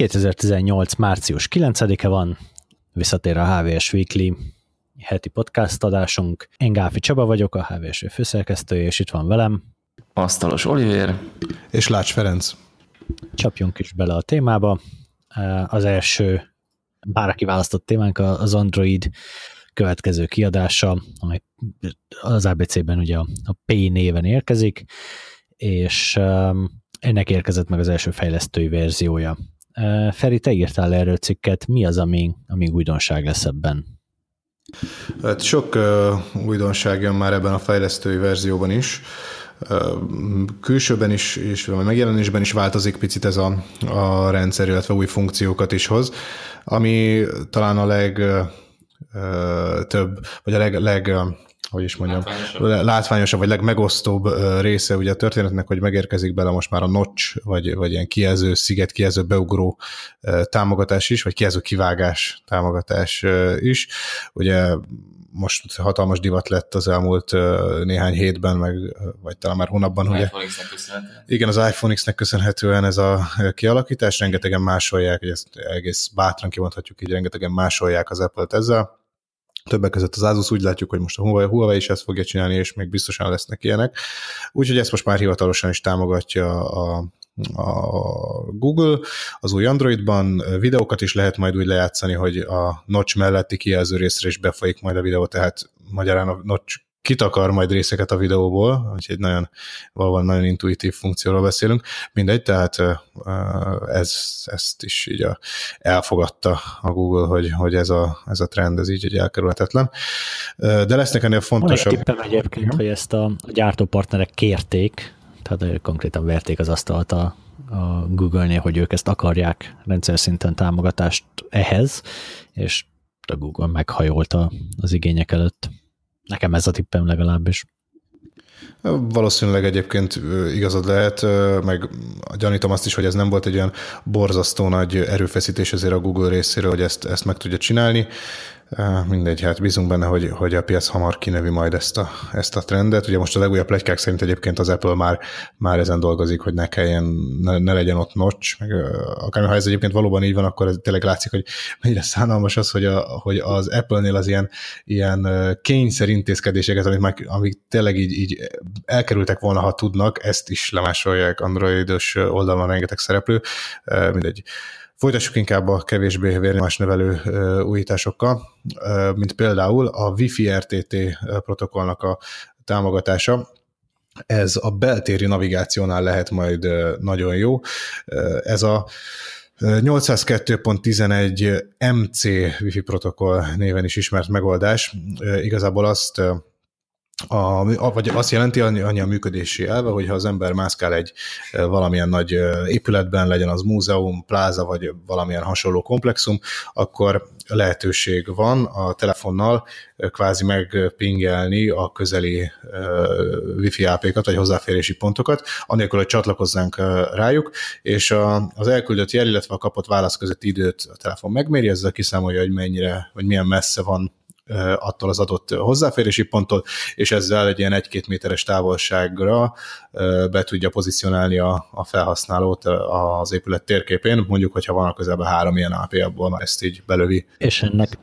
2018. március 9-e van, visszatér a HVS Weekly heti podcast adásunk. Én Gáfi Csaba vagyok, a HVS főszerkesztője, és itt van velem. Asztalos Oliver. És Lács Ferenc. Csapjunk is bele a témába. Az első bárki választott témánk az Android következő kiadása, amely az ABC-ben ugye a P néven érkezik, és um, ennek érkezett meg az első fejlesztői verziója. Feri, te írtál erről cikket, mi az, ami, ami újdonság lesz ebben? Hát sok uh, újdonság jön már ebben a fejlesztői verzióban is. Külsőben is, és megjelenésben is változik picit ez a, a rendszer, illetve új funkciókat is hoz, ami talán a leg több, vagy a leg, leg hogy is mondjam, látványosabb, látványosabb vagy legmegosztóbb része ugye a történetnek, hogy megérkezik bele most már a notch, vagy, vagy ilyen kijelző sziget, kijelző beugró támogatás is, vagy kijelző kivágás támogatás is. Ugye most hatalmas divat lett az elmúlt néhány hétben, meg, vagy talán már hónapban. Az ugye. iPhone X-nek köszönhetően. Igen, az iPhone X-nek köszönhetően ez a kialakítás, rengetegen másolják, hogy ezt egész bátran kimondhatjuk így, rengetegen másolják az Apple-t ezzel Többek között az Asus úgy látjuk, hogy most a Huawei, Huawei is ezt fogja csinálni, és még biztosan lesznek ilyenek. Úgyhogy ezt most már hivatalosan is támogatja a, a Google, az új Androidban videókat is lehet majd úgy lejátszani, hogy a notch melletti kijelző részre is befolyik majd a videó, tehát magyarán a notch kitakar majd részeket a videóból, úgyhogy nagyon, valóban nagyon intuitív funkcióról beszélünk. Mindegy, tehát ez, ezt is így a, elfogadta a Google, hogy, hogy ez, a, ez a trend, ez így egy elkerülhetetlen. De lesznek ennél fontosabb... Van egy egyébként, hogy ezt a, a gyártópartnerek kérték, tehát konkrétan verték az asztalt a, a Google-nél, hogy ők ezt akarják rendszer szinten támogatást ehhez, és a Google meghajolta az igények előtt. Nekem ez a tippem legalábbis. Valószínűleg egyébként igazad lehet, meg gyanítom azt is, hogy ez nem volt egy olyan borzasztó nagy erőfeszítés azért a Google részéről, hogy ezt, ezt meg tudja csinálni. Mindegy, hát bízunk benne, hogy, hogy a piac hamar kinevi majd ezt a, ezt a trendet. Ugye most a legújabb plegykák szerint egyébként az Apple már, már ezen dolgozik, hogy ne kelljen, ne, ne legyen ott notch, meg akár ha ez egyébként valóban így van, akkor ez tényleg látszik, hogy mennyire szánalmas az, hogy, a, hogy az Apple-nél az ilyen, ilyen kényszer intézkedéseket, amik, már, amik tényleg így, így elkerültek volna, ha tudnak, ezt is lemásolják androidos oldalon rengeteg szereplő. Mindegy. Folytassuk inkább a kevésbé vérnyomás nevelő újításokkal, mint például a Wi-Fi RTT protokollnak a támogatása. Ez a beltéri navigációnál lehet majd nagyon jó. Ez a 802.11 MC Wi-Fi protokoll néven is ismert megoldás. Igazából azt a, vagy azt jelenti annyi a működési elve, hogyha az ember mászkál egy valamilyen nagy épületben, legyen az múzeum, pláza, vagy valamilyen hasonló komplexum, akkor lehetőség van a telefonnal kvázi megpingelni a közeli wifi AP-kat, vagy hozzáférési pontokat, anélkül, hogy csatlakozzánk rájuk, és az elküldött jel, illetve a kapott válasz közötti időt a telefon megméri, ezzel kiszámolja, hogy mennyire, vagy milyen messze van attól az adott hozzáférési ponttól, és ezzel egy ilyen egy-két méteres távolságra be tudja pozícionálni a, a felhasználót az épület térképén, mondjuk, hogyha van a közelben három ilyen AP, abból már ezt így belövi. És ennek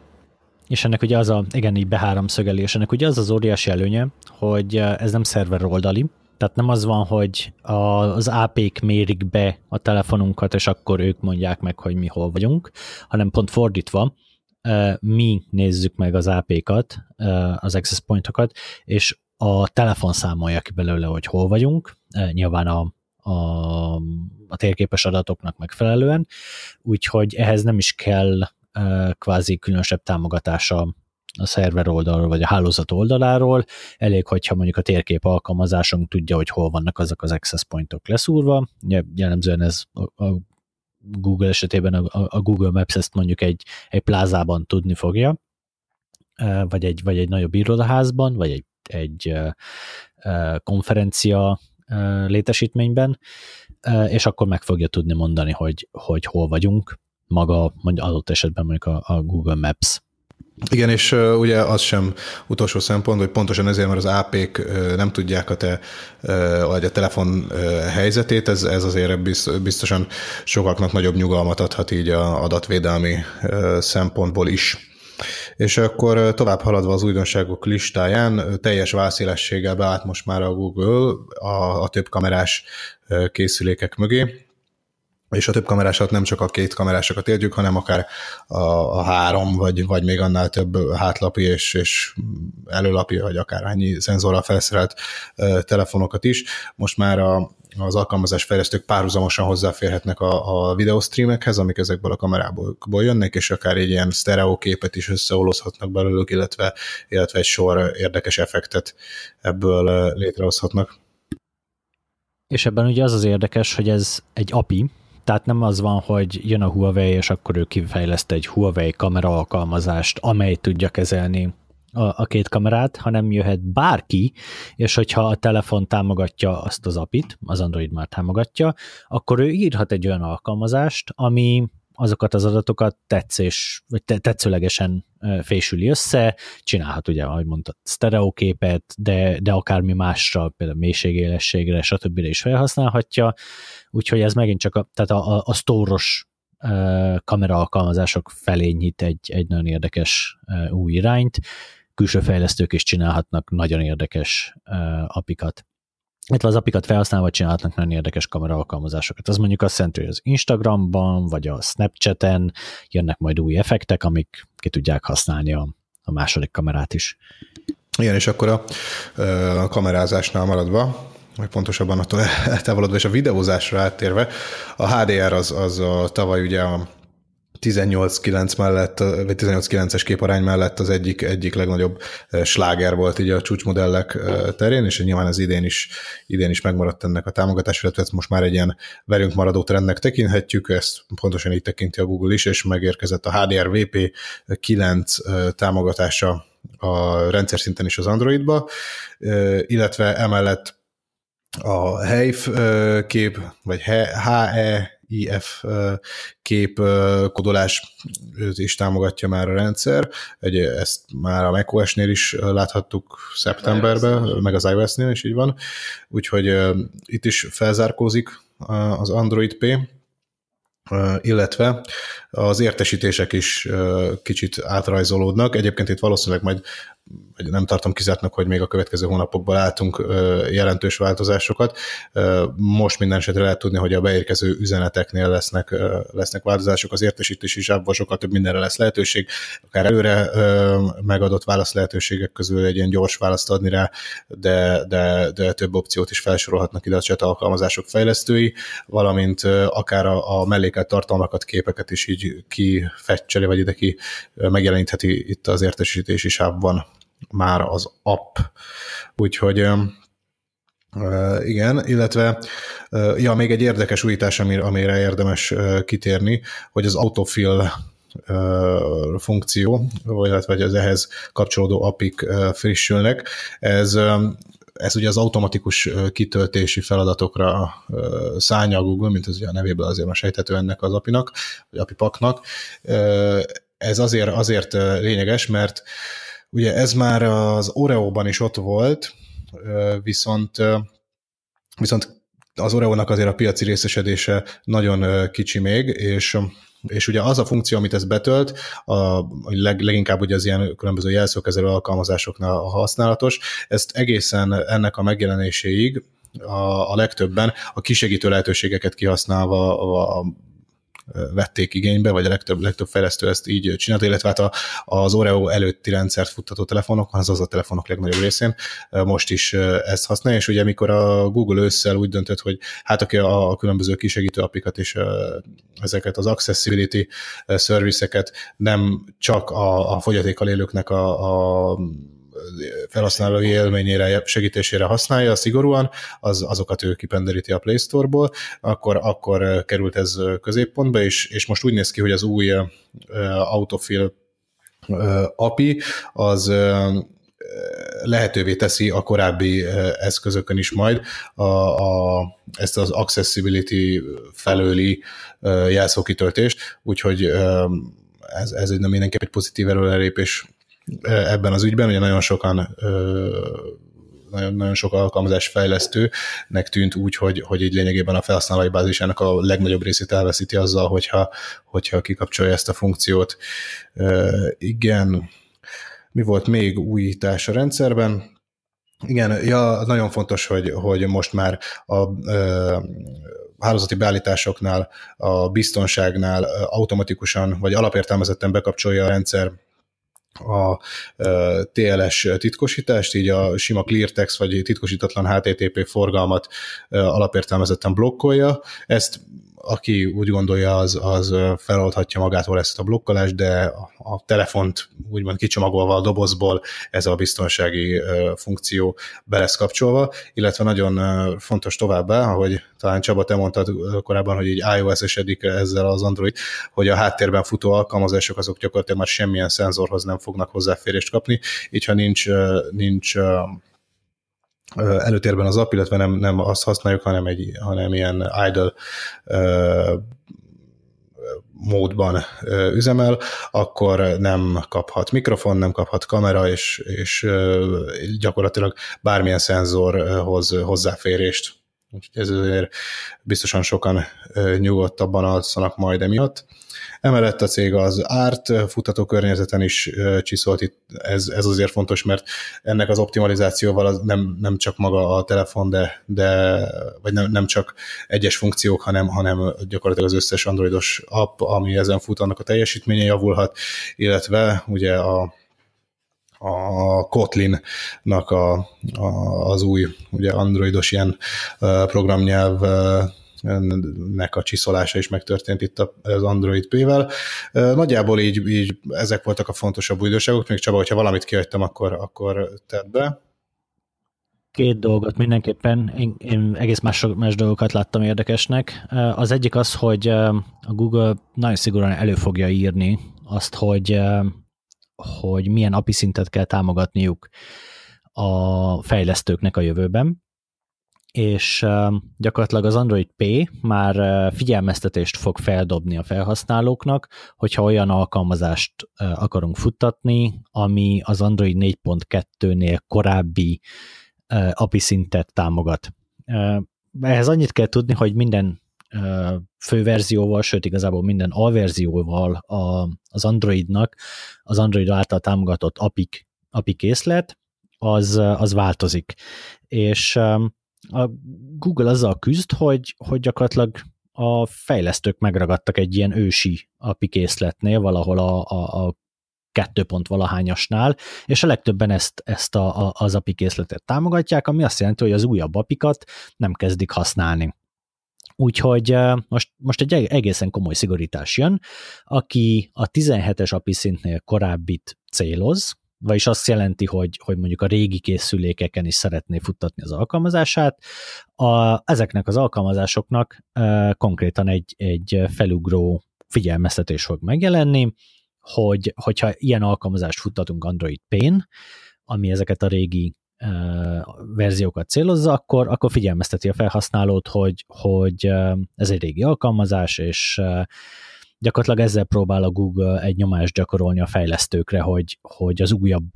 és ennek ugye az a, igen, így beháromszögeli, és ennek ugye az az óriási előnye, hogy ez nem szerver oldali, tehát nem az van, hogy az AP-k mérik be a telefonunkat, és akkor ők mondják meg, hogy mi hol vagyunk, hanem pont fordítva, mi nézzük meg az AP-kat, az access pointokat, és a telefon számolja ki belőle, hogy hol vagyunk, nyilván a, a, a térképes adatoknak megfelelően, úgyhogy ehhez nem is kell kvázi különösebb támogatása a szerver oldalról, vagy a hálózat oldaláról, elég, hogyha mondjuk a térkép alkalmazásunk tudja, hogy hol vannak azok az access pointok leszúrva, jellemzően ez a Google esetében a, a Google Maps ezt mondjuk egy, egy plázában tudni fogja, vagy egy, vagy egy nagyobb irodaházban, vagy egy, egy konferencia létesítményben, és akkor meg fogja tudni mondani, hogy, hogy hol vagyunk, maga mondjuk adott esetben mondjuk a, a Google Maps. Igen, és uh, ugye az sem utolsó szempont, hogy pontosan ezért, mert az AP-k uh, nem tudják a te, uh, vagy a telefon uh, helyzetét, ez, ez azért biztosan sokaknak nagyobb nyugalmat adhat így a adatvédelmi uh, szempontból is. És akkor tovább haladva az újdonságok listáján, teljes válszélességgel beállt most már a Google a, a több kamerás készülékek mögé, és a több kamerásat nem csak a két kamerásokat értjük, hanem akár a, a három, vagy, vagy még annál több hátlapi és, és előlapi, vagy akár annyi szenzorral felszerelt telefonokat is. Most már a, az alkalmazás fejlesztők párhuzamosan hozzáférhetnek a, a videostreamekhez, amik ezekből a kamerából jönnek, és akár egy ilyen sztereóképet is összeolozhatnak belőlük, illetve, illetve egy sor érdekes effektet ebből létrehozhatnak. És ebben ugye az az érdekes, hogy ez egy API, tehát nem az van, hogy jön a Huawei, és akkor ő kifejleszt egy Huawei kamera alkalmazást, amely tudja kezelni a, a két kamerát, hanem jöhet bárki, és hogyha a telefon támogatja azt az apit, az Android már támogatja, akkor ő írhat egy olyan alkalmazást, ami azokat az adatokat tetszés, vagy tetszőlegesen fésüli össze, csinálhat ugye, ahogy mondtad, sztereóképet, de, de akármi másra, például mélységélességre, stb. is felhasználhatja, úgyhogy ez megint csak a, tehát a, a, a sztóros kamera alkalmazások felé nyit egy, egy nagyon érdekes új irányt, külső fejlesztők is csinálhatnak nagyon érdekes apikat illetve az apikat felhasználva csinálhatnak nagyon érdekes kamera alkalmazásokat. Az mondjuk azt jelenti, hogy az Instagramban, vagy a Snapchaten jönnek majd új effektek, amik ki tudják használni a, a második kamerát is. Igen, és akkor a, a kamerázásnál maradva, vagy pontosabban attól eltávolodva, és a videózásra áttérve, a HDR az, az a tavaly ugye a 18-9 mellett, vagy 18-9-es képarány mellett az egyik, egyik legnagyobb sláger volt így a csúcsmodellek terén, és nyilván az idén is, idén is megmaradt ennek a támogatás, illetve ezt most már egy ilyen velünk maradó trendnek tekinthetjük, ezt pontosan így tekinti a Google is, és megérkezett a HDR-VP 9 támogatása a rendszer szinten is az Androidba, illetve emellett a helykép, vagy HE IF kép kodolás is támogatja már a rendszer. Egy, ezt már a macOS-nél is láthattuk szeptemberben, meg az iOS-nél is így van. Úgyhogy itt is felzárkózik az Android P, illetve az értesítések is kicsit átrajzolódnak. Egyébként itt valószínűleg majd nem tartom kizártnak, hogy még a következő hónapokban látunk jelentős változásokat. Most minden esetre lehet tudni, hogy a beérkező üzeneteknél lesznek, lesznek változások, az értesítés is abban sokkal több mindenre lesz lehetőség, akár előre megadott válasz lehetőségek közül egy ilyen gyors választ adni rá, de, de, de több opciót is felsorolhatnak ide a chat alkalmazások fejlesztői, valamint akár a, a mellékelt tartalmakat, képeket is így kifetcseli, vagy ide ki megjelenítheti itt az értesítési sávban már az app. Úgyhogy igen, illetve ja, még egy érdekes újítás, amire érdemes kitérni, hogy az autofill funkció, vagy az ehhez kapcsolódó apik frissülnek. Ez ez ugye az automatikus kitöltési feladatokra szállja a Google, mint az ugye a nevéből azért már sejthető ennek az apinak, vagy apipaknak. Ez azért, azért lényeges, mert Ugye ez már az Oreo-ban is ott volt, viszont, viszont az Oreo-nak azért a piaci részesedése nagyon kicsi még, és és ugye az a funkció, amit ez betölt, a, leg, leginkább ugye az ilyen különböző jelszókezelő alkalmazásoknál használatos, ezt egészen ennek a megjelenéséig a, a legtöbben a kisegítő lehetőségeket kihasználva a, a vették igénybe, vagy a legtöbb, legtöbb fejlesztő ezt így csinálta, illetve hát az Oreo előtti rendszert futtató telefonokon, az az a telefonok legnagyobb részén most is ezt használja, és ugye amikor a Google ősszel úgy döntött, hogy hát aki a különböző kisegítő applikat és ezeket az accessibility serviceket nem csak a, a fogyatékkal élőknek a, a felhasználói élményére, segítésére használja szigorúan, az, azokat ő kipenderíti a Play Store-ból, akkor, akkor került ez középpontba, és, és most úgy néz ki, hogy az új uh, autofill uh, API az uh, lehetővé teszi a korábbi eszközökön is majd a, a, ezt az accessibility felőli jelszókitöltést, úgyhogy ez, ez egy mindenképp egy pozitív előrelépés ebben az ügyben, ugye nagyon sokan nagyon, nagyon sok alkalmazás fejlesztőnek tűnt úgy, hogy, hogy így lényegében a felhasználói bázisának a legnagyobb részét elveszíti azzal, hogyha, hogyha kikapcsolja ezt a funkciót. Igen, mi volt még újítás a rendszerben? Igen, ja, nagyon fontos, hogy, hogy most már a hálózati beállításoknál, a biztonságnál automatikusan vagy alapértelmezetten bekapcsolja a rendszer a TLS titkosítást, így a sima cleartext vagy titkosítatlan HTTP forgalmat alapértelmezetten blokkolja. Ezt aki úgy gondolja, az, az feloldhatja magától ezt a blokkolást, de a, telefont úgymond kicsomagolva a dobozból ez a biztonsági funkció be lesz kapcsolva, illetve nagyon fontos továbbá, ahogy talán Csaba, te mondtad korábban, hogy így iOS-esedik ezzel az Android, hogy a háttérben futó alkalmazások azok gyakorlatilag már semmilyen szenzorhoz nem fognak hozzáférést kapni, így ha nincs, nincs előtérben az app, illetve nem, nem azt használjuk, hanem, egy, hanem ilyen idle módban üzemel, akkor nem kaphat mikrofon, nem kaphat kamera, és, és gyakorlatilag bármilyen szenzorhoz hozzáférést. Úgyhogy ez azért biztosan sokan nyugodtabban alszanak majd emiatt. Emellett a cég az árt futató környezeten is csiszolt, itt ez, ez azért fontos, mert ennek az optimalizációval az nem, nem csak maga a telefon, de, de vagy nem, nem csak egyes funkciók, hanem, hanem gyakorlatilag az összes androidos app, ami ezen fut, annak a teljesítménye javulhat, illetve ugye a a Kotlin-nak a, a, az új ugye androidos ilyen programnyelv nek a csiszolása is megtörtént itt az Android P-vel. Nagyjából így, így ezek voltak a fontosabb újdonságok, még Csaba, hogyha valamit kihagytam, akkor, akkor tedd be. Két dolgot mindenképpen, én, én egész más, más dolgokat láttam érdekesnek. Az egyik az, hogy a Google nagyon szigorúan elő fogja írni azt, hogy, hogy milyen API szintet kell támogatniuk a fejlesztőknek a jövőben, és gyakorlatilag az Android P már figyelmeztetést fog feldobni a felhasználóknak, hogyha olyan alkalmazást akarunk futtatni, ami az Android 4.2-nél korábbi API szintet támogat. Ehhez annyit kell tudni, hogy minden főverzióval, sőt igazából minden alverzióval az Androidnak, az Android által támogatott API, API készlet, az, az változik. És a Google azzal küzd, hogy, hogy gyakorlatilag a fejlesztők megragadtak egy ilyen ősi API készletnél, valahol a, a, a kettő pont valahányasnál, és a legtöbben ezt, ezt a, a, az API készletet támogatják, ami azt jelenti, hogy az újabb apikat nem kezdik használni. Úgyhogy most, most egy egészen komoly szigorítás jön, aki a 17-es API szintnél korábbit céloz, vagyis azt jelenti, hogy, hogy mondjuk a régi készülékeken is szeretné futtatni az alkalmazását. A, ezeknek az alkalmazásoknak e, konkrétan egy, egy felugró figyelmeztetés fog megjelenni, hogy, hogyha ilyen alkalmazást futtatunk Android Pay-n, ami ezeket a régi e, verziókat célozza, akkor, akkor figyelmezteti a felhasználót, hogy, hogy ez egy régi alkalmazás, és gyakorlatilag ezzel próbál a Google egy nyomást gyakorolni a fejlesztőkre, hogy, hogy az újabb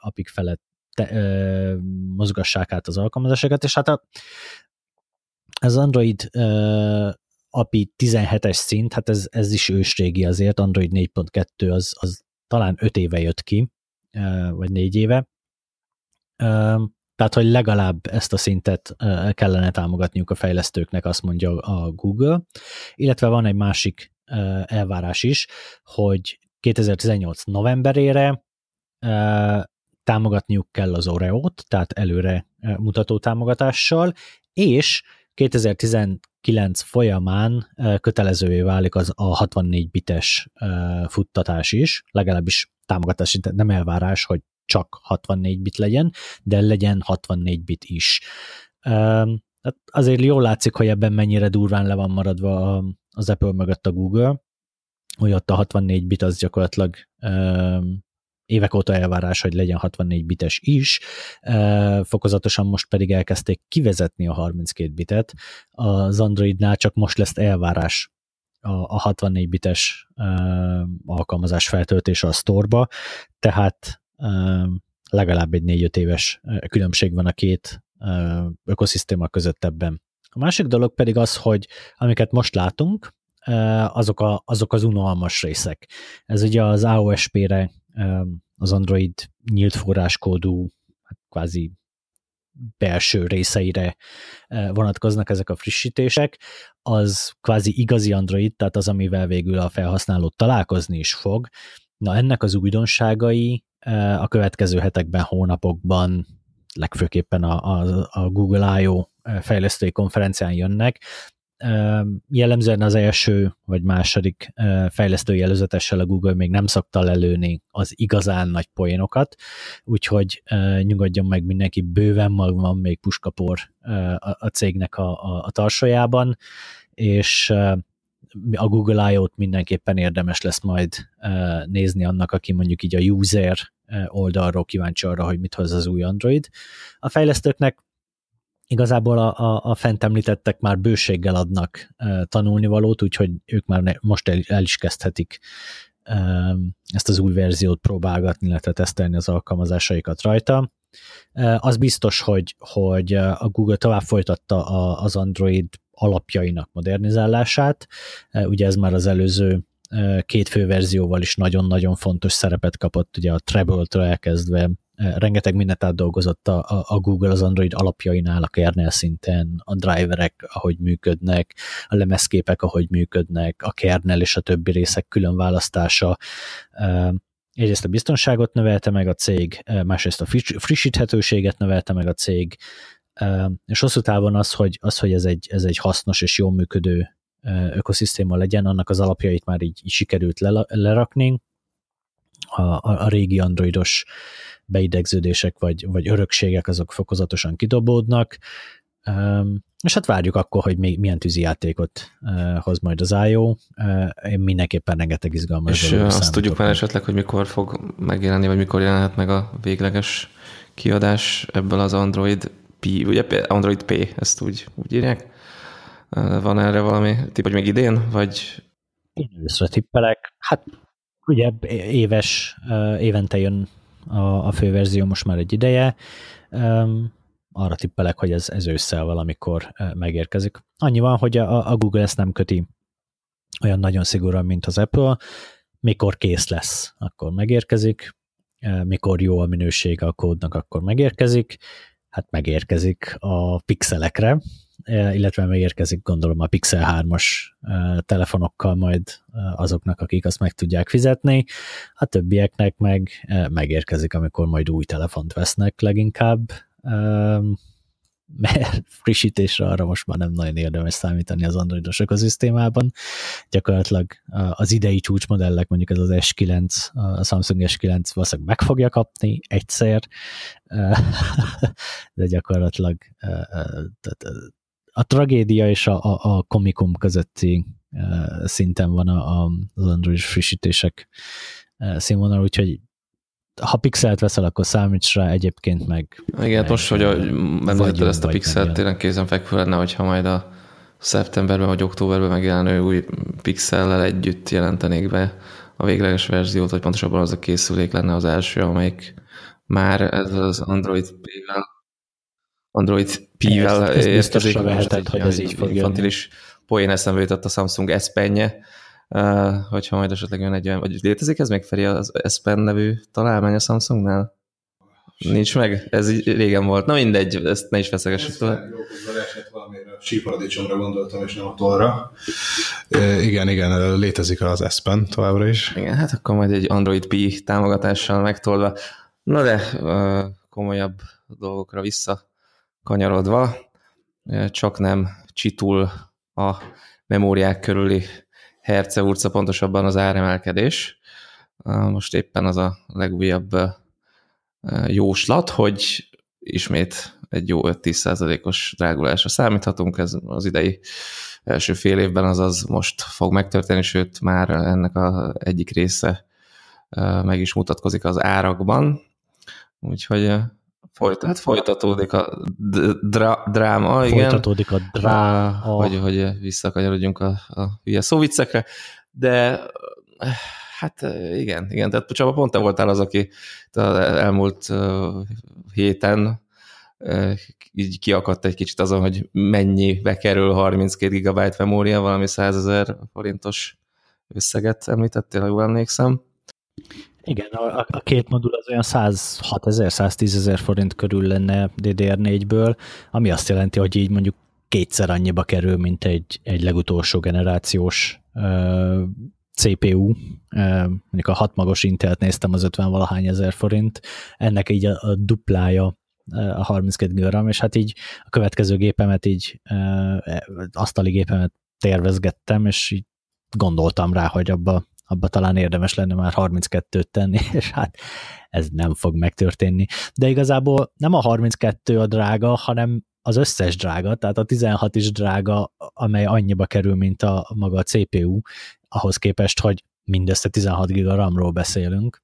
apik felett te, uh, mozgassák át az alkalmazásokat, és hát a, az Android uh, API 17-es szint, hát ez, ez is ősrégi azért, Android 4.2 az, az talán 5 éve jött ki, vagy 4 éve, tehát, hogy legalább ezt a szintet kellene támogatniuk a fejlesztőknek, azt mondja a Google. Illetve van egy másik elvárás is, hogy 2018 novemberére támogatniuk kell az Oreo-t, tehát előre mutató támogatással, és 2019 folyamán kötelezővé válik az a 64 bites futtatás is, legalábbis támogatás, nem elvárás, hogy csak 64 bit legyen, de legyen 64 bit is. Tehát azért jól látszik, hogy ebben mennyire durván le van maradva az Apple mögött a Google, hogy ott a 64 bit az gyakorlatilag évek óta elvárás, hogy legyen 64 bites is, fokozatosan most pedig elkezdték kivezetni a 32 bitet. Az Androidnál csak most lesz elvárás a, 64 bites alkalmazás feltöltése a sztorba, tehát legalább egy négy-öt éves különbség van a két ökoszisztéma között ebben. A másik dolog pedig az, hogy amiket most látunk, azok, a, azok az unalmas részek. Ez ugye az AOSP-re, az Android nyílt forráskódú, hát kvázi belső részeire vonatkoznak ezek a frissítések, az kvázi igazi Android, tehát az, amivel végül a felhasználó találkozni is fog. Na ennek az újdonságai a következő hetekben, hónapokban, legfőképpen a, a, a Google I.O. fejlesztői konferencián jönnek, jellemzően az első vagy második fejlesztői előzetessel a Google még nem szokta lelőni az igazán nagy poénokat, úgyhogy nyugodjon meg mindenki, bőven mag van még puskapor a cégnek a, a, a tarsajában, és a Google I.O.-t mindenképpen érdemes lesz majd nézni annak, aki mondjuk így a user oldalról kíváncsi arra, hogy mit hoz az új Android. A fejlesztőknek igazából a, a, a fent említettek már bőséggel adnak e, tanulnivalót, úgyhogy ők már ne, most el, el is kezdhetik ezt az új verziót próbálgatni, illetve tesztelni az alkalmazásaikat rajta. Az biztos, hogy, hogy a Google tovább folytatta az Android alapjainak modernizálását. E, ugye ez már az előző két fő verzióval is nagyon-nagyon fontos szerepet kapott, ugye a Treble-től elkezdve rengeteg mindent átdolgozott a, a Google az Android alapjainál, a kernel szinten, a driverek, ahogy működnek, a lemezképek, ahogy működnek, a kernel és a többi részek külön választása. Egyrészt a biztonságot növelte meg a cég, másrészt a frissíthetőséget növelte meg a cég, és hosszú távon az, hogy, az, hogy ez, egy, ez egy hasznos és jól működő ökoszisztéma legyen, annak az alapjait már így, így sikerült lerakni. A, a, a régi androidos beidegződések vagy, vagy örökségek azok fokozatosan kidobódnak, és hát várjuk akkor, hogy még milyen tűzijátékot hoz majd az IO. Én mindenképpen rengeteg izgalmas És azt tudjuk már esetleg, hogy mikor fog megjelenni, vagy mikor jelenhet meg a végleges kiadás ebből az Android P, ugye Android P, ezt úgy, úgy írják? Van erre valami tipp, hogy még idén, vagy? Én először tippelek. Hát ugye éves, évente jön a, a főverzió most már egy ideje. Arra tippelek, hogy ez, ez ősszel valamikor megérkezik. Annyi van, hogy a, a Google ezt nem köti olyan nagyon szigorúan, mint az Apple. Mikor kész lesz, akkor megérkezik. Mikor jó a minősége a kódnak, akkor megérkezik. Hát megérkezik a pixelekre, E, illetve megérkezik gondolom a Pixel 3-as e, telefonokkal majd e, azoknak, akik azt meg tudják fizetni, a többieknek meg megérkezik, amikor majd új telefont vesznek leginkább, mert frissítésre arra most már nem nagyon érdemes számítani az androidos ökoszisztémában. Gyakorlatilag az idei csúcsmodellek, mondjuk ez az S9, a Samsung S9 valószínűleg meg fogja kapni egyszer, de gyakorlatilag a tragédia és a, a, a komikum közötti szinten van a, a, az Android frissítések színvonal, úgyhogy ha pixelt veszel, akkor számíts rá, egyébként meg... Igen, meg, most, hogy említetted ezt a pixelt, tényleg kézenfekvő lenne, hogyha majd a szeptemberben vagy októberben megjelenő új pixellel együtt jelentenék be a végleges verziót, vagy pontosabban az a készülék lenne az első, amelyik már ez az Android P-vel Android P-vel érkezik. veheted, hogy ez így fog infantilis poén eszembe jutott a Samsung S Pen-je, hogyha majd esetleg jön egy olyan, vagy létezik ez még Feri az S Pen nevű találmány a Samsungnál? Nincs meg? Ez így régen volt. Na mindegy, ezt ne is feszegessük tovább. Síparadicsomra gondoltam, és nem a tollra. E, igen, igen, létezik az S Pen továbbra is. Igen, hát akkor majd egy Android P támogatással megtolva. Na de uh, komolyabb dolgokra vissza kanyarodva, csak nem csitul a memóriák körüli herceurca, pontosabban az áremelkedés. Most éppen az a legújabb jóslat, hogy ismét egy jó 5-10%-os drágulásra számíthatunk, ez az idei első fél évben, azaz most fog megtörténni, sőt már ennek a egyik része meg is mutatkozik az árakban. Úgyhogy Folyt, hát folytatódik a dra, dráma, igen. Folytatódik a dráma. Hogy, hogy visszakanyarodjunk a, a hülye szóviccekre, de Hát igen, igen, tehát Csaba pont te voltál az, aki elmúlt héten így kiakadt egy kicsit azon, hogy mennyibe kerül 32 GB memória, valami 100 ezer forintos összeget említettél, ha jól emlékszem. Igen, a, a két modul az olyan 106 ezer, 110 ezer forint körül lenne DDR4-ből, ami azt jelenti, hogy így mondjuk kétszer annyiba kerül, mint egy, egy legutolsó generációs uh, CPU, mondjuk a hatmagos Intelt néztem az 50 valahány ezer forint, ennek így a, a duplája a 32 GB és hát így a következő gépemet így, uh, asztali gépemet tervezgettem, és így gondoltam rá, hogy abba abba talán érdemes lenne már 32-t tenni, és hát ez nem fog megtörténni. De igazából nem a 32 a drága, hanem az összes drága, tehát a 16 is drága, amely annyiba kerül, mint a maga a CPU, ahhoz képest, hogy mindössze 16 GB RAM-ról beszélünk.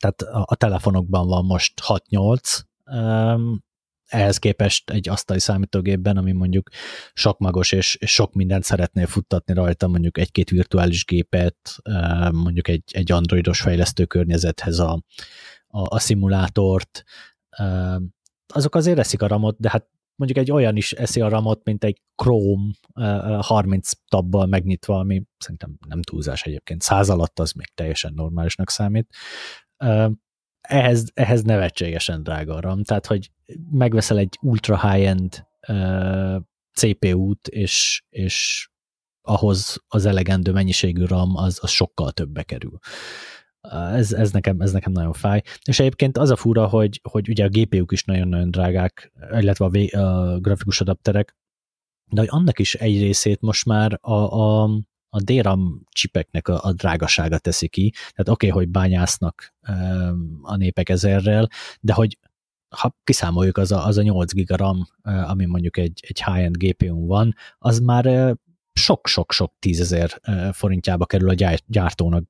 Tehát a telefonokban van most 6-8, ehhez képest egy asztali számítógépben, ami mondjuk sok magos és, és sok mindent szeretnél futtatni rajta, mondjuk egy-két virtuális gépet, mondjuk egy, egy androidos fejlesztő környezethez a, a, a szimulátort, azok azért eszik a ramot, de hát mondjuk egy olyan is eszi a ramot, mint egy Chrome 30 tabbal megnyitva, ami szerintem nem túlzás egyébként. Száz alatt az még teljesen normálisnak számít ehhez, ehhez nevetségesen drága a RAM, tehát hogy megveszel egy ultra high-end uh, CPU-t, és, és ahhoz az elegendő mennyiségű RAM az, az sokkal többbe kerül. Ez, ez, nekem, ez nekem nagyon fáj. És egyébként az a fura, hogy, hogy ugye a GPU-k is nagyon-nagyon drágák, illetve a, v, a grafikus adapterek, de hogy annak is egy részét most már a, a, a DRAM csipeknek a, a drágasága teszi ki. Tehát oké, okay, hogy bányásznak a népek ezerrel, de hogy ha kiszámoljuk, az a, az a 8 giga RAM, ami mondjuk egy, egy high-end GPU van, az már sok-sok-sok tízezer forintjába kerül a gyártónak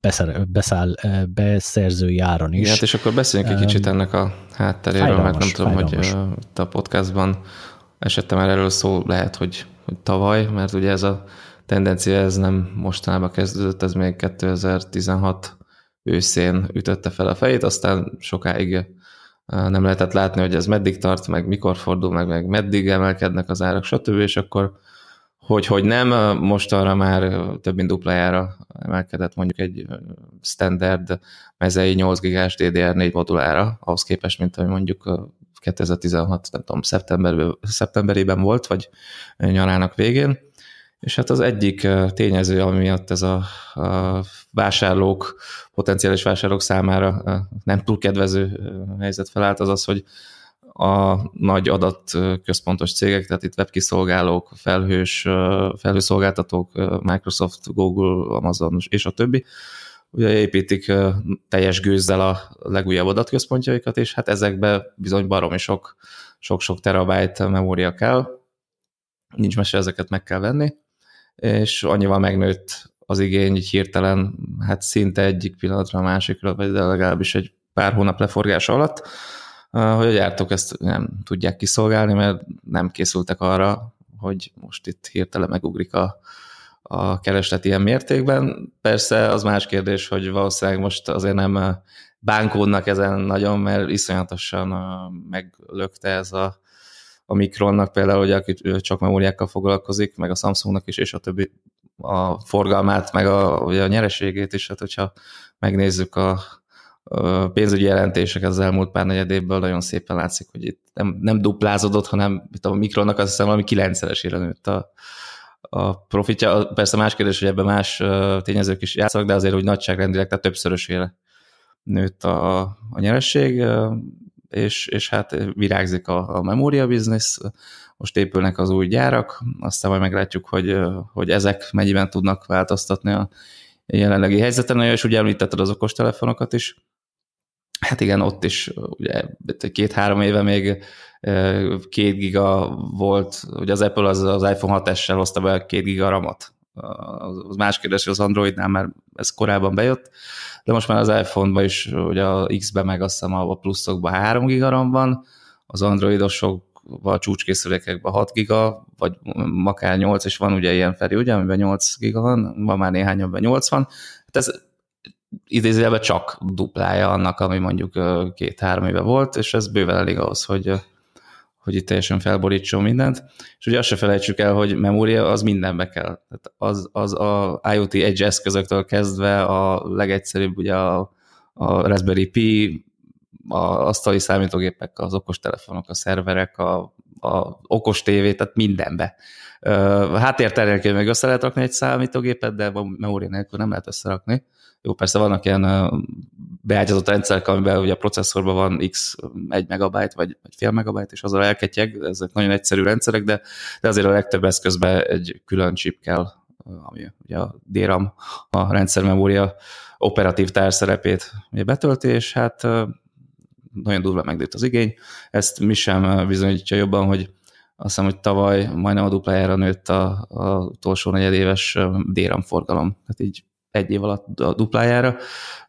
beszer, beszáll, beszerzői áron is. Igen, és akkor beszéljünk egy kicsit ennek a hátteréről, mert nem tudom, fájdalmas. hogy a podcastban esettem már erről szó lehet, hogy, hogy tavaly, mert ugye ez a tendencia ez nem mostanában kezdődött, ez még 2016 őszén ütötte fel a fejét, aztán sokáig nem lehetett látni, hogy ez meddig tart, meg mikor fordul, meg, meg meddig emelkednek az árak, stb. És akkor hogy, hogy nem, mostanra már több mint duplájára emelkedett mondjuk egy standard mezei 8 gigás DDR4 modulára, ahhoz képest, mint hogy mondjuk 2016, nem tudom, szeptemberben, volt, vagy nyarának végén. És hát az egyik tényező, ami miatt ez a, a vásárlók, potenciális vásárlók számára nem túl kedvező helyzet felállt, az az, hogy a nagy adatközpontos cégek, tehát itt webkiszolgálók, felhős, felhőszolgáltatók, Microsoft, Google, Amazon és a többi, ugye építik teljes gőzzel a legújabb adatközpontjaikat, és hát ezekbe bizony baromi sok, sok-sok terabájt memória kell, nincs mese, ezeket meg kell venni, és annyival megnőtt az igény így hirtelen, hát szinte egyik pillanatra a másikra, vagy de legalábbis egy pár hónap leforgása alatt, hogy a gyártók ezt nem tudják kiszolgálni, mert nem készültek arra, hogy most itt hirtelen megugrik a, a kereslet ilyen mértékben. Persze az más kérdés, hogy valószínűleg most azért nem bánkódnak ezen nagyon, mert iszonyatosan meglökte ez a a Mikronnak például, hogy aki csak memóriákkal foglalkozik, meg a Samsungnak is, és a többi a forgalmát, meg a, ugye a nyereségét is, hát hogyha megnézzük a, a pénzügyi jelentéseket az elmúlt pár negyed évből, nagyon szépen látszik, hogy itt nem, nem duplázódott, hanem itt a Mikronnak azt hiszem valami kilencszeresére nőtt a, a profitja. Persze más kérdés, hogy ebben más tényezők is játszanak, de azért, hogy nagyságrendileg, tehát többszörösére nőtt a, a nyeresség és, és hát virágzik a, a memória biznisz, most épülnek az új gyárak, aztán majd meglátjuk, hogy, hogy ezek mennyiben tudnak változtatni a jelenlegi helyzeten, és ugye említetted az okostelefonokat is, Hát igen, ott is ugye két-három éve még két giga volt, ugye az Apple az, az iPhone 6S-sel hozta be két giga ramot. Az más kérdés, hogy az Androidnál már ez korábban bejött, de most már az iPhone-ban is, ugye a X-ben meg azt hiszem a pluszokban 3 gigaram van, az androidosok a csúcskészülékekben 6 giga, vagy akár 8, és van ugye ilyen felé, ugye, amiben 8 giga van, van már néhány, amiben 8 van. Hát ez idézőjelben csak duplája annak, ami mondjuk két-három éve volt, és ez bőven elég ahhoz, hogy, hogy itt teljesen felborítson mindent. És ugye azt se felejtsük el, hogy memória az mindenbe kell. Tehát az, az a IoT Edge eszközöktől kezdve a legegyszerűbb ugye a, a Raspberry Pi, a asztali számítógépek, az okostelefonok, a szerverek, a, a okos tévé, tehát mindenbe. Háttérterjelként meg össze lehet rakni egy számítógépet, de memória nélkül nem lehet összerakni. Jó, persze vannak ilyen beágyazott rendszerek, amiben ugye a processzorban van x 1 megabyte vagy, vagy fél megabyte, és azzal elketyeg, ezek nagyon egyszerű rendszerek, de, de azért a legtöbb eszközben egy külön chip kell, ami ugye a DRAM, a rendszermemória operatív társzerepét ugye betölti, és hát nagyon durva megdőtt az igény. Ezt mi sem bizonyítja jobban, hogy azt hiszem, hogy tavaly majdnem a duplájára nőtt a, a utolsó negyedéves DRAM forgalom. Tehát így egy év alatt a duplájára.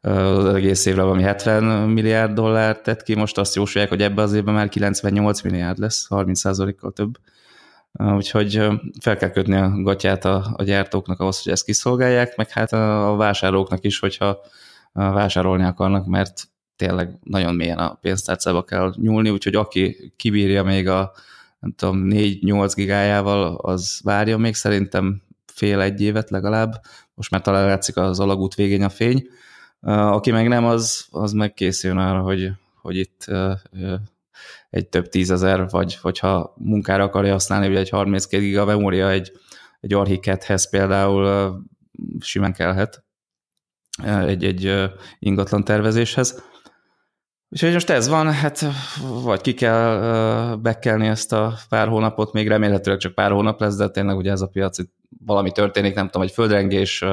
Az egész évre valami 70 milliárd dollár tett ki, most azt jósolják, hogy ebbe az évben már 98 milliárd lesz, 30%-kal több. Úgyhogy fel kell kötni a gatyát a, a gyártóknak ahhoz, hogy ezt kiszolgálják, meg hát a vásárlóknak is, hogyha vásárolni akarnak, mert tényleg nagyon mélyen a pénztárcába kell nyúlni, úgyhogy aki kibírja még a nem tudom, 4-8 gigájával, az várja még, szerintem fél egy évet legalább, most már talán látszik az alagút végén a fény. Aki meg nem, az, az meg készüljön arra, hogy, hogy itt egy több tízezer, vagy hogyha munkára akarja használni, hogy egy 32 giga memória egy, egy archikethez például simán kellhet egy, egy ingatlan tervezéshez. Úgyhogy most ez van, hát vagy ki kell bekelni ezt a pár hónapot, még remélhetőleg csak pár hónap lesz, de tényleg ugye ez a piac, itt valami történik, nem tudom, egy földrengés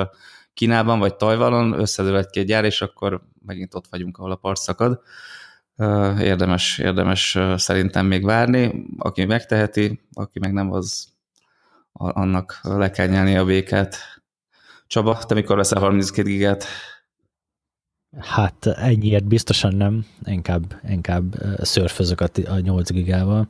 Kínában vagy Tajvanon, összedől egy-két gyár, és akkor megint ott vagyunk, ahol a part szakad. Érdemes, érdemes szerintem még várni, aki megteheti, aki meg nem, az annak le kell nyelni a békát. Csaba, te mikor veszel 32 gigát? Hát ennyiért biztosan nem, inkább, inkább szörfözök a 8 gigával.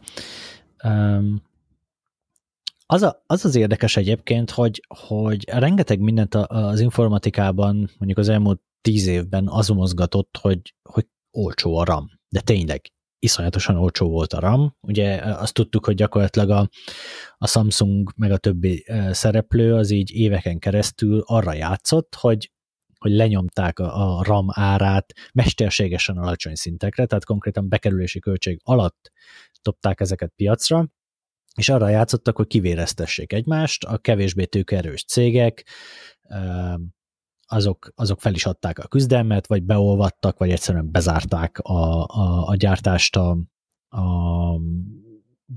Az, a, az az érdekes egyébként, hogy, hogy rengeteg mindent az informatikában mondjuk az elmúlt tíz évben az mozgatott, hogy, hogy olcsó a RAM. De tényleg, iszonyatosan olcsó volt a RAM. Ugye azt tudtuk, hogy gyakorlatilag a, a Samsung meg a többi szereplő az így éveken keresztül arra játszott, hogy hogy lenyomták a, a RAM árát mesterségesen alacsony szintekre, tehát konkrétan bekerülési költség alatt dobták ezeket piacra, és arra játszottak, hogy kivéreztessék egymást, a kevésbé tőkerős cégek, azok, azok fel is adták a küzdelmet, vagy beolvadtak, vagy egyszerűen bezárták a, a, a gyártást, a, a,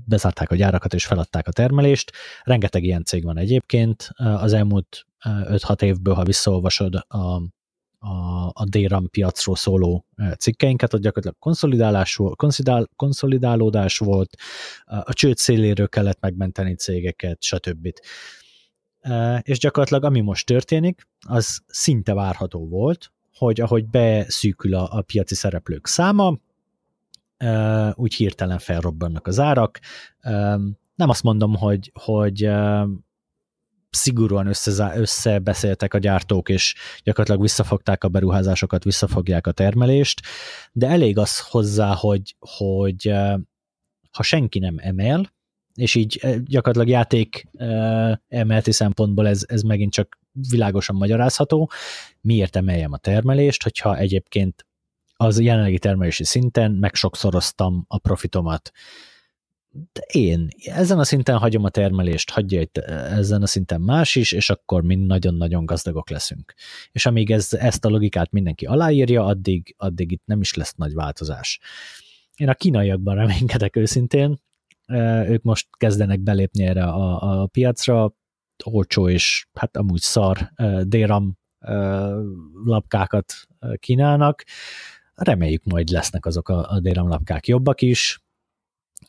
bezárták a gyárakat és feladták a termelést. Rengeteg ilyen cég van egyébként. Az elmúlt 5-6 évből, ha visszaolvasod a, a, a DRAM piacról szóló cikkeinket, ott gyakorlatilag konszolidálás konszolidál, konszolidálódás volt, a csőd széléről kellett megmenteni cégeket, stb. És gyakorlatilag ami most történik, az szinte várható volt, hogy ahogy beszűkül a, a piaci szereplők száma, úgy hirtelen felrobbannak az árak. Nem azt mondom, hogy, hogy szigorúan össze, összebeszéltek a gyártók, és gyakorlatilag visszafogták a beruházásokat, visszafogják a termelést, de elég az hozzá, hogy, hogy ha senki nem emel, és így gyakorlatilag játék emelti szempontból ez, ez megint csak világosan magyarázható, miért emeljem a termelést, hogyha egyébként az jelenlegi termelési szinten megsokszoroztam a profitomat de én ezen a szinten hagyom a termelést, hagyja itt ezen a szinten más is, és akkor mind nagyon-nagyon gazdagok leszünk. És amíg ez, ezt a logikát mindenki aláírja, addig, addig itt nem is lesz nagy változás. Én a kínaiakban reménykedek őszintén, ők most kezdenek belépni erre a, a piacra, olcsó és hát amúgy szar DRAM lapkákat kínálnak, reméljük majd lesznek azok a, a DRAM lapkák jobbak is,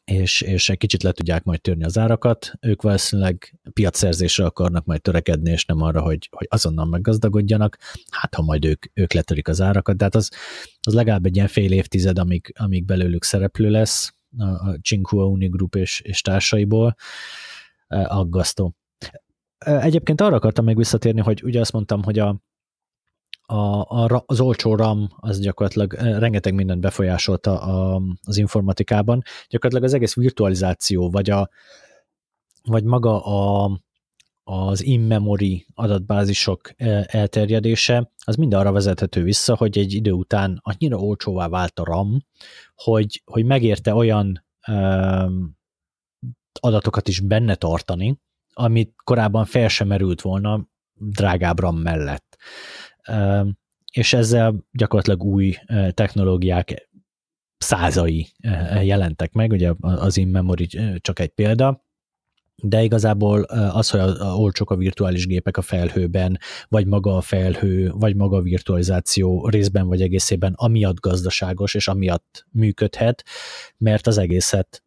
és, és egy kicsit le tudják majd törni az árakat. Ők valószínűleg piacszerzésre akarnak majd törekedni, és nem arra, hogy, hogy azonnal meggazdagodjanak. Hát, ha majd ők, ők letörik az árakat, de az, az legalább egy ilyen fél évtized, amíg, amíg belőlük szereplő lesz, a Tsinghua Unigroup és, és társaiból, aggasztó. Egyébként arra akartam még visszatérni, hogy ugye azt mondtam, hogy a, a, a, az olcsó RAM az gyakorlatilag rengeteg mindent befolyásolta a, az informatikában. Gyakorlatilag az egész virtualizáció, vagy, a, vagy maga a, az in-memory adatbázisok elterjedése, az mind arra vezethető vissza, hogy egy idő után annyira olcsóvá vált a RAM, hogy, hogy megérte olyan um, adatokat is benne tartani, amit korábban fel sem merült volna drágább RAM mellett. És ezzel gyakorlatilag új technológiák százai jelentek meg, ugye az in-memory csak egy példa, de igazából az, hogy olcsók a virtuális gépek a felhőben, vagy maga a felhő, vagy maga a virtualizáció részben vagy egészében amiatt gazdaságos, és amiatt működhet, mert az egészet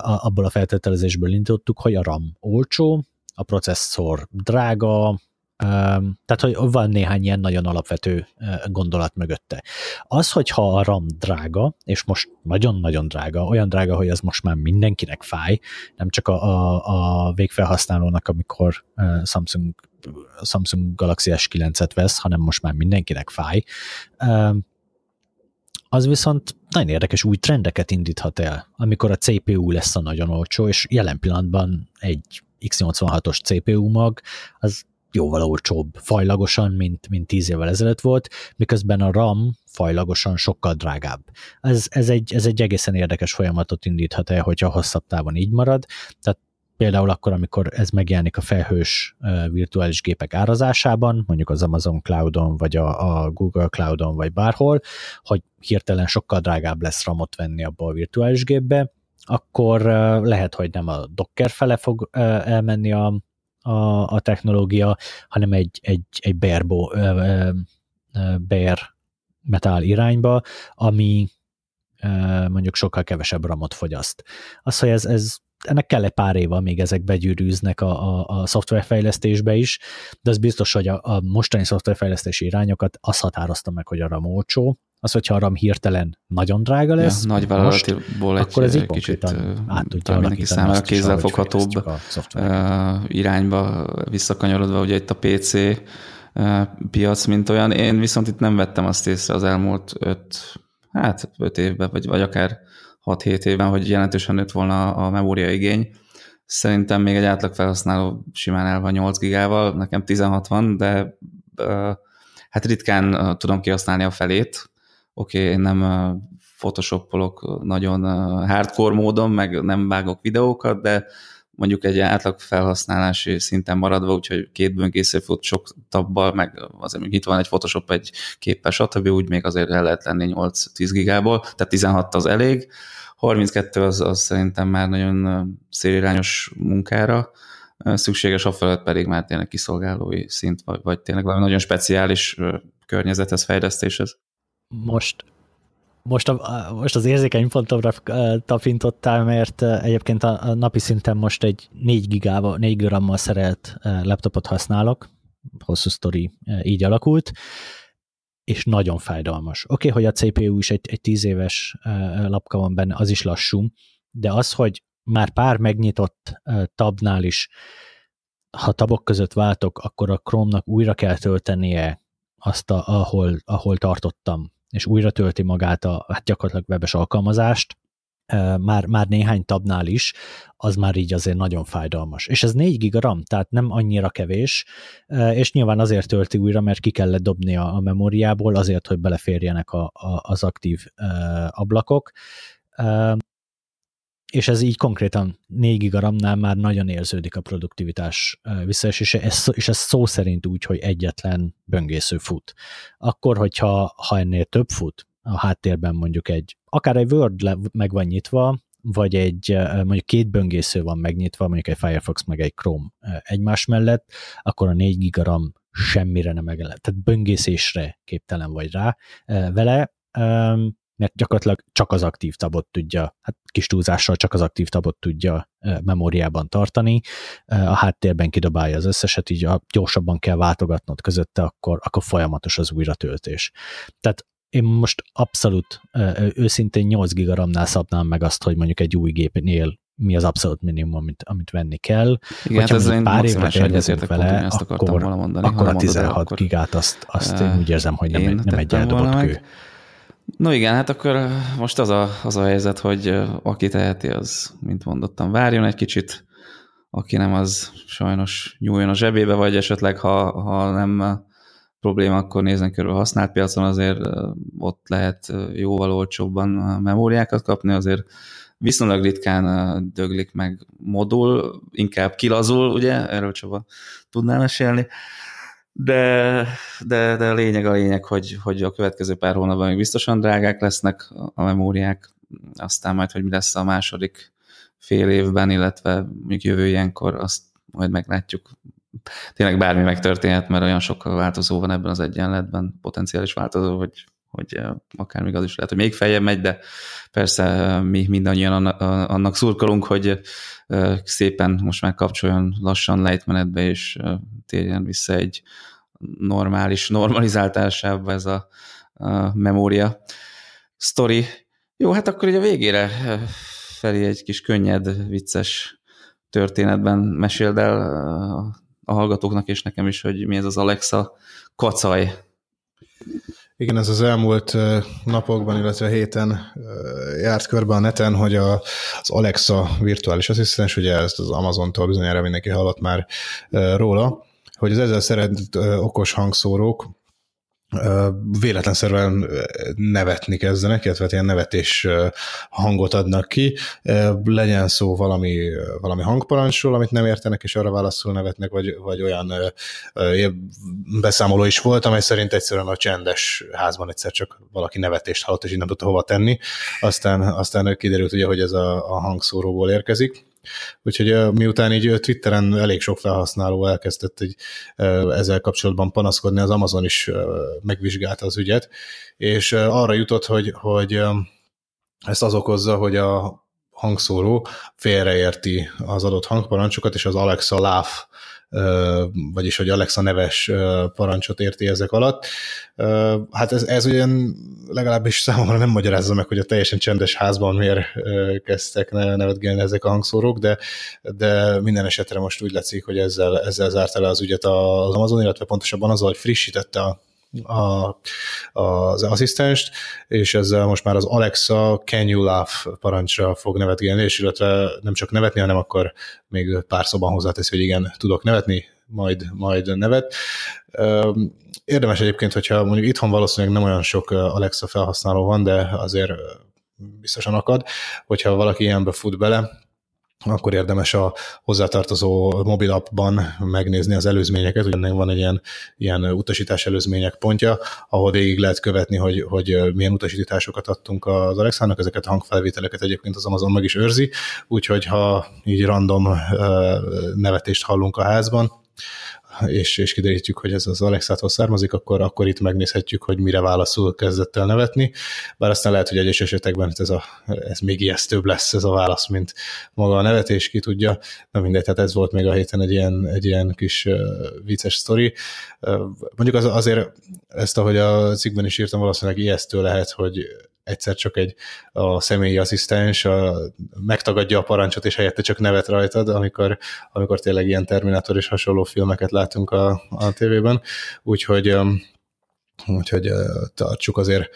abból a feltételezésből indítottuk, hogy a RAM olcsó, a processzor drága, tehát, hogy van néhány ilyen nagyon alapvető gondolat mögötte. Az, hogyha a RAM drága, és most nagyon-nagyon drága, olyan drága, hogy az most már mindenkinek fáj, nem csak a, a, a végfelhasználónak, amikor Samsung, Samsung Galaxy S9-et vesz, hanem most már mindenkinek fáj, az viszont nagyon érdekes új trendeket indíthat el, amikor a CPU lesz a nagyon olcsó, és jelen pillanatban egy x86-os CPU mag, az jóval olcsóbb fajlagosan, mint, mint tíz évvel ezelőtt volt, miközben a RAM fajlagosan sokkal drágább. Ez, ez, egy, ez egy egészen érdekes folyamatot indíthat el, hogyha hosszabb távon így marad. Tehát például akkor, amikor ez megjelenik a felhős virtuális gépek árazásában, mondjuk az Amazon Cloudon, vagy a, a Google Cloudon, vagy bárhol, hogy hirtelen sokkal drágább lesz ramot venni abba a virtuális gépbe, akkor lehet, hogy nem a Docker fele fog elmenni a, a, a technológia, hanem egy, egy, egy bare, bare metal irányba, ami mondjuk sokkal kevesebb ramot fogyaszt. Az, hogy ez, ez ennek kell egy pár év, még ezek begyűrűznek a, a, a szoftverfejlesztésbe is, de az biztos, hogy a, a mostani szoftverfejlesztési irányokat azt határozta meg, hogy a RAM olcsó, az, hogyha a RAM hirtelen nagyon drága lesz, ja, nagy vállalatiból egy, akkor ez egy kicsit át tudja mindenki számára kézzelfoghatóbb irányba visszakanyarodva, ugye itt a PC piac, mint olyan. Én viszont itt nem vettem azt észre az elmúlt öt, hát öt évben, vagy, vagy akár 6-7 évben, hogy jelentősen nőtt volna a memória igény. Szerintem még egy átlag felhasználó simán el van 8 gigával, nekem 16 van, de hát ritkán tudom kihasználni a felét, oké, okay, én nem photoshopolok nagyon hardcore módon, meg nem vágok videókat, de mondjuk egy átlag felhasználási szinten maradva, úgyhogy két böngésző fut sok tabbal, meg azért még itt van egy Photoshop egy képpel, stb. úgy még azért el lehet lenni 8-10 gigából, tehát 16 az elég, 32 az, az szerintem már nagyon szélirányos munkára, szükséges, a felett pedig már tényleg kiszolgálói szint, vagy, vagy tényleg valami nagyon speciális környezethez, fejlesztéshez. Most most, a, most az érzékeny pontomra tapintottál, mert egyébként a, napi szinten most egy 4 gigával, 4 grammal szerelt laptopot használok, hosszú sztori így alakult, és nagyon fájdalmas. Oké, okay, hogy a CPU is egy, egy 10 éves lapka van benne, az is lassú, de az, hogy már pár megnyitott tabnál is, ha tabok között váltok, akkor a Chrome-nak újra kell töltenie azt, a, ahol, ahol tartottam és újra tölti magát a hát gyakorlatilag webes alkalmazást, már, már néhány tabnál is, az már így azért nagyon fájdalmas. És ez 4 giga RAM, tehát nem annyira kevés, és nyilván azért tölti újra, mert ki kellett dobni a, a memóriából, azért, hogy beleférjenek a, a, az aktív ablakok és ez így konkrétan 4 gigaramnál már nagyon érződik a produktivitás visszaesése, és, ez szó szerint úgy, hogy egyetlen böngésző fut. Akkor, hogyha ha ennél több fut, a háttérben mondjuk egy, akár egy Word meg van nyitva, vagy egy, mondjuk két böngésző van megnyitva, mondjuk egy Firefox meg egy Chrome egymás mellett, akkor a 4 gigaram semmire nem megelett. Tehát böngészésre képtelen vagy rá vele, mert gyakorlatilag csak az aktív tabot tudja, hát kis túlzással csak az aktív tabot tudja memóriában tartani, a háttérben kidobálja az összeset, így a gyorsabban kell váltogatnod közötte, akkor, akkor folyamatos az újratöltés. Tehát én most abszolút őszintén 8 gigaramnál szabnám meg azt, hogy mondjuk egy új gépnél mi az abszolút minimum, amit, amit venni kell. Igen, hát ez én pár évre tervezünk vele, ezt akartam akkor, volna mondani. Akkor a 16 akkor, gigát azt, azt én úgy érzem, hogy nem, nem egy eldobott kő. Meg. No igen, hát akkor most az a, az a helyzet, hogy aki teheti, az, mint mondottam, várjon egy kicsit, aki nem, az sajnos nyúljon a zsebébe, vagy esetleg, ha, ha nem probléma, akkor nézzen körül a használt piacon, azért ott lehet jóval olcsóbban memóriákat kapni, azért viszonylag ritkán döglik meg modul, inkább kilazul, ugye, erről Csaba tudnál mesélni, de, de, de a lényeg a lényeg, hogy, hogy a következő pár hónapban még biztosan drágák lesznek a memóriák, aztán majd, hogy mi lesz a második fél évben, illetve még jövő ilyenkor, azt majd meglátjuk. Tényleg bármi megtörténhet, mert olyan sok változó van ebben az egyenletben, potenciális változó, hogy hogy akár még az is lehet, hogy még feljebb megy, de persze mi mindannyian annak szurkolunk, hogy szépen most már kapcsoljon lassan lejtmenetbe, és térjen vissza egy normális, normalizáltásába ez a, a memória sztori. Jó, hát akkor ugye a végére felé egy kis könnyed, vicces történetben meséld el a hallgatóknak és nekem is, hogy mi ez az Alexa kacaj. Igen, ez az elmúlt napokban, illetve héten járt körbe a neten, hogy a, az Alexa virtuális asszisztens, ugye ezt az Amazon-tól bizonyára mindenki hallott már róla, hogy az ezzel szeretett okos hangszórók véletlenszerűen nevetni kezdenek, illetve ilyen nevetés hangot adnak ki, legyen szó valami, valami hangparancsról, amit nem értenek, és arra válaszul nevetnek, vagy, vagy olyan beszámoló is volt, amely szerint egyszerűen a csendes házban egyszer csak valaki nevetést hallott, és így nem tudta hova tenni. Aztán, aztán kiderült ugye, hogy ez a, a hangszóróból érkezik Úgyhogy miután így Twitteren elég sok felhasználó elkezdett egy, ezzel kapcsolatban panaszkodni, az Amazon is megvizsgálta az ügyet, és arra jutott, hogy, hogy ezt az okozza, hogy a hangszóró félreérti az adott hangparancsokat, és az Alexa Laugh vagyis hogy Alexa neves parancsot érti ezek alatt. Hát ez, ez ugyan legalábbis számomra nem magyarázza meg, hogy a teljesen csendes házban miért kezdtek nevetgélni ezek a hangszórók, de, de minden esetre most úgy látszik, hogy ezzel, ezzel zárta le az ügyet az Amazon, illetve pontosabban azzal, hogy frissítette a a, az asszisztenst, és ezzel most már az Alexa Can You Laugh parancsra fog nevetgélni, és illetve nem csak nevetni, hanem akkor még pár szóban hozzáteszi, hogy igen, tudok nevetni, majd, majd nevet. Érdemes egyébként, hogyha mondjuk itthon valószínűleg nem olyan sok Alexa felhasználó van, de azért biztosan akad, hogyha valaki ilyenbe fut bele, akkor érdemes a hozzátartozó mobilappban megnézni az előzményeket, ugyanek van egy ilyen, ilyen utasítás előzmények pontja, ahol végig lehet követni, hogy, hogy milyen utasításokat adtunk az Alexának, ezeket a hangfelvételeket egyébként az Amazon meg is őrzi, úgyhogy ha így random nevetést hallunk a házban, és, és kiderítjük, hogy ez az Alexától származik, akkor, akkor itt megnézhetjük, hogy mire válaszul kezdett el nevetni, bár aztán lehet, hogy egyes esetekben ez, a, ez még ijesztőbb lesz ez a válasz, mint maga a nevetés, ki tudja. Na mindegy, tehát ez volt még a héten egy ilyen, egy ilyen kis vicces sztori. Mondjuk az, azért ezt, ahogy a cikkben is írtam, valószínűleg ijesztő lehet, hogy egyszer csak egy a személyi asszisztens a, megtagadja a parancsot, és helyette csak nevet rajtad, amikor, amikor tényleg ilyen Terminátor és hasonló filmeket látunk a, a tévében. Úgyhogy úgyhogy tartsuk azért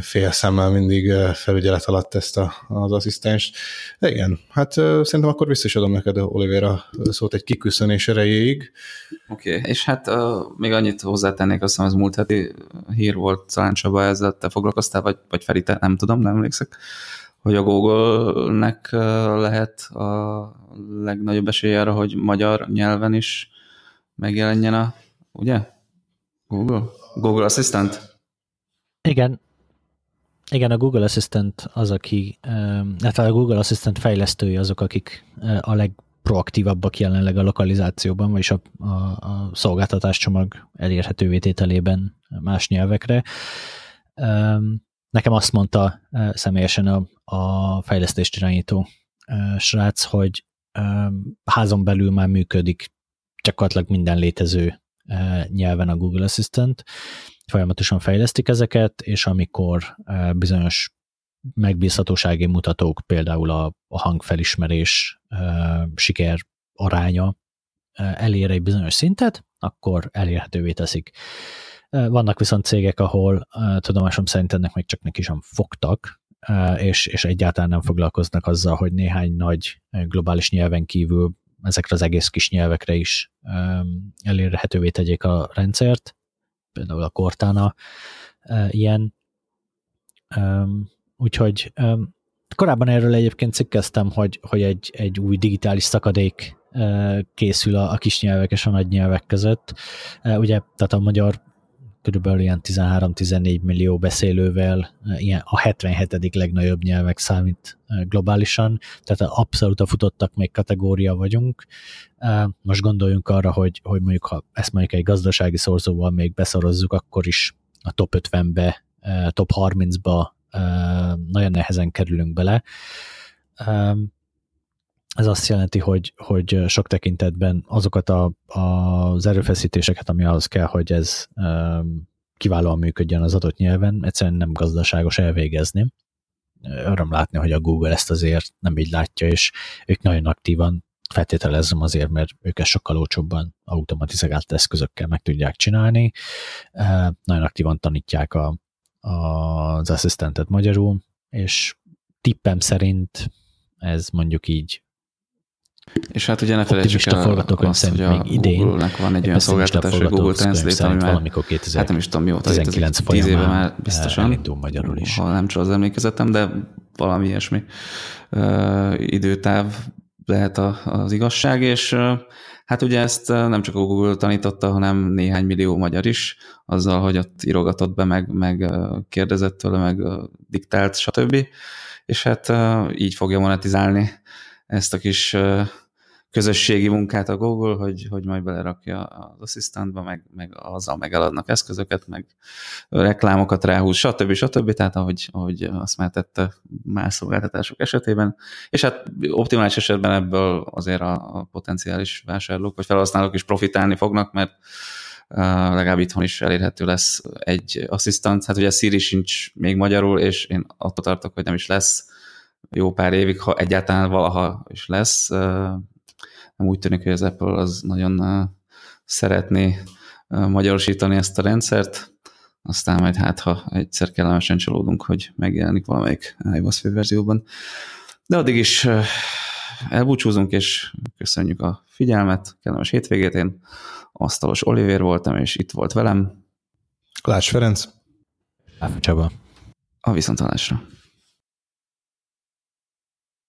fél szemmel mindig felügyelet alatt ezt a, az asszisztenst. De igen, hát szerintem akkor vissza is adom neked, Olivera, szólt egy kiküszönés erejéig. Oké, okay. és hát uh, még annyit hozzátennék, azt hiszem, ez múlt heti hír volt, talán Csaba, ezzel te foglalkoztál, vagy, vagy Feri, nem tudom, nem emlékszek, hogy a Google-nek lehet a legnagyobb esélye arra, hogy magyar nyelven is megjelenjen a, ugye? Google? Google Assistant? Igen. Igen, a Google Assistant az, aki, hát a Google Assistant fejlesztői azok, akik a legproaktívabbak jelenleg a lokalizációban, vagyis a, a, a szolgáltatáscsomag elérhetővé tételében más nyelvekre. Nekem azt mondta személyesen a, a fejlesztést irányító srác, hogy házon belül már működik gyakorlatilag minden létező nyelven a Google Assistant, folyamatosan fejlesztik ezeket, és amikor bizonyos megbízhatósági mutatók, például a, a hangfelismerés siker aránya elér egy bizonyos szintet, akkor elérhetővé teszik. Vannak viszont cégek, ahol tudomásom szerint ennek még csak neki sem fogtak, és, és egyáltalán nem foglalkoznak azzal, hogy néhány nagy globális nyelven kívül ezekre az egész kis nyelvekre is elérhetővé tegyék a rendszert, például a Cortana ilyen. Úgyhogy korábban erről egyébként cikkeztem, hogy, hogy egy, egy új digitális szakadék készül a, a kis nyelvek és a nagy nyelvek között. Ugye, tehát a magyar körülbelül ilyen 13-14 millió beszélővel, ilyen a 77. legnagyobb nyelvek számít globálisan, tehát abszolút a futottak még kategória vagyunk. Most gondoljunk arra, hogy, hogy mondjuk ha ezt mondjuk egy gazdasági szorzóval még beszorozzuk, akkor is a top 50-be, top 30-ba nagyon nehezen kerülünk bele. Ez azt jelenti, hogy, hogy sok tekintetben azokat a, az erőfeszítéseket, ami ahhoz kell, hogy ez kiválóan működjön az adott nyelven, egyszerűen nem gazdaságos elvégezni. Öröm látni, hogy a Google ezt azért nem így látja, és ők nagyon aktívan feltételezem azért, mert ők ezt sokkal olcsóbban automatizált eszközökkel meg tudják csinálni. Nagyon aktívan tanítják a, az asszisztentet magyarul, és tippem szerint ez mondjuk így és hát ugye ne felejtsük el azt, hogy a Google-nek van egy olyan szolgáltatás, hogy Google Translate, ami már, hát nem is tudom mióta, 19 10 éve már biztosan, magyarul is. ha nem csak az emlékezetem, de valami ilyesmi uh, időtáv lehet a, az igazság, és uh, hát ugye ezt nem csak a Google tanította, hanem néhány millió magyar is, azzal, hogy ott írogatott be, meg, meg kérdezett tőle, meg diktált, stb. És hát uh, így fogja monetizálni ezt a kis közösségi munkát a Google, hogy, hogy majd belerakja az asszisztantba, meg, meg azzal megeladnak eszközöket, meg reklámokat ráhúz, stb. stb. Tehát ahogy, ahogy azt már tette más szolgáltatások esetében. És hát optimális esetben ebből azért a, a potenciális vásárlók vagy felhasználók is profitálni fognak, mert uh, legalább itthon is elérhető lesz egy asszisztant. Hát ugye Siri sincs még magyarul, és én attól tartok, hogy nem is lesz jó pár évig, ha egyáltalán valaha is lesz. Nem úgy tűnik, hogy az Apple az nagyon szeretné magyarosítani ezt a rendszert, aztán majd hát, ha egyszer kellemesen csalódunk, hogy megjelenik valamelyik iOS verzióban. De addig is elbúcsúzunk, és köszönjük a figyelmet, kellemes hétvégét. Én Asztalos Olivér voltam, és itt volt velem. Klács Ferenc. Csaba. A viszontalásra.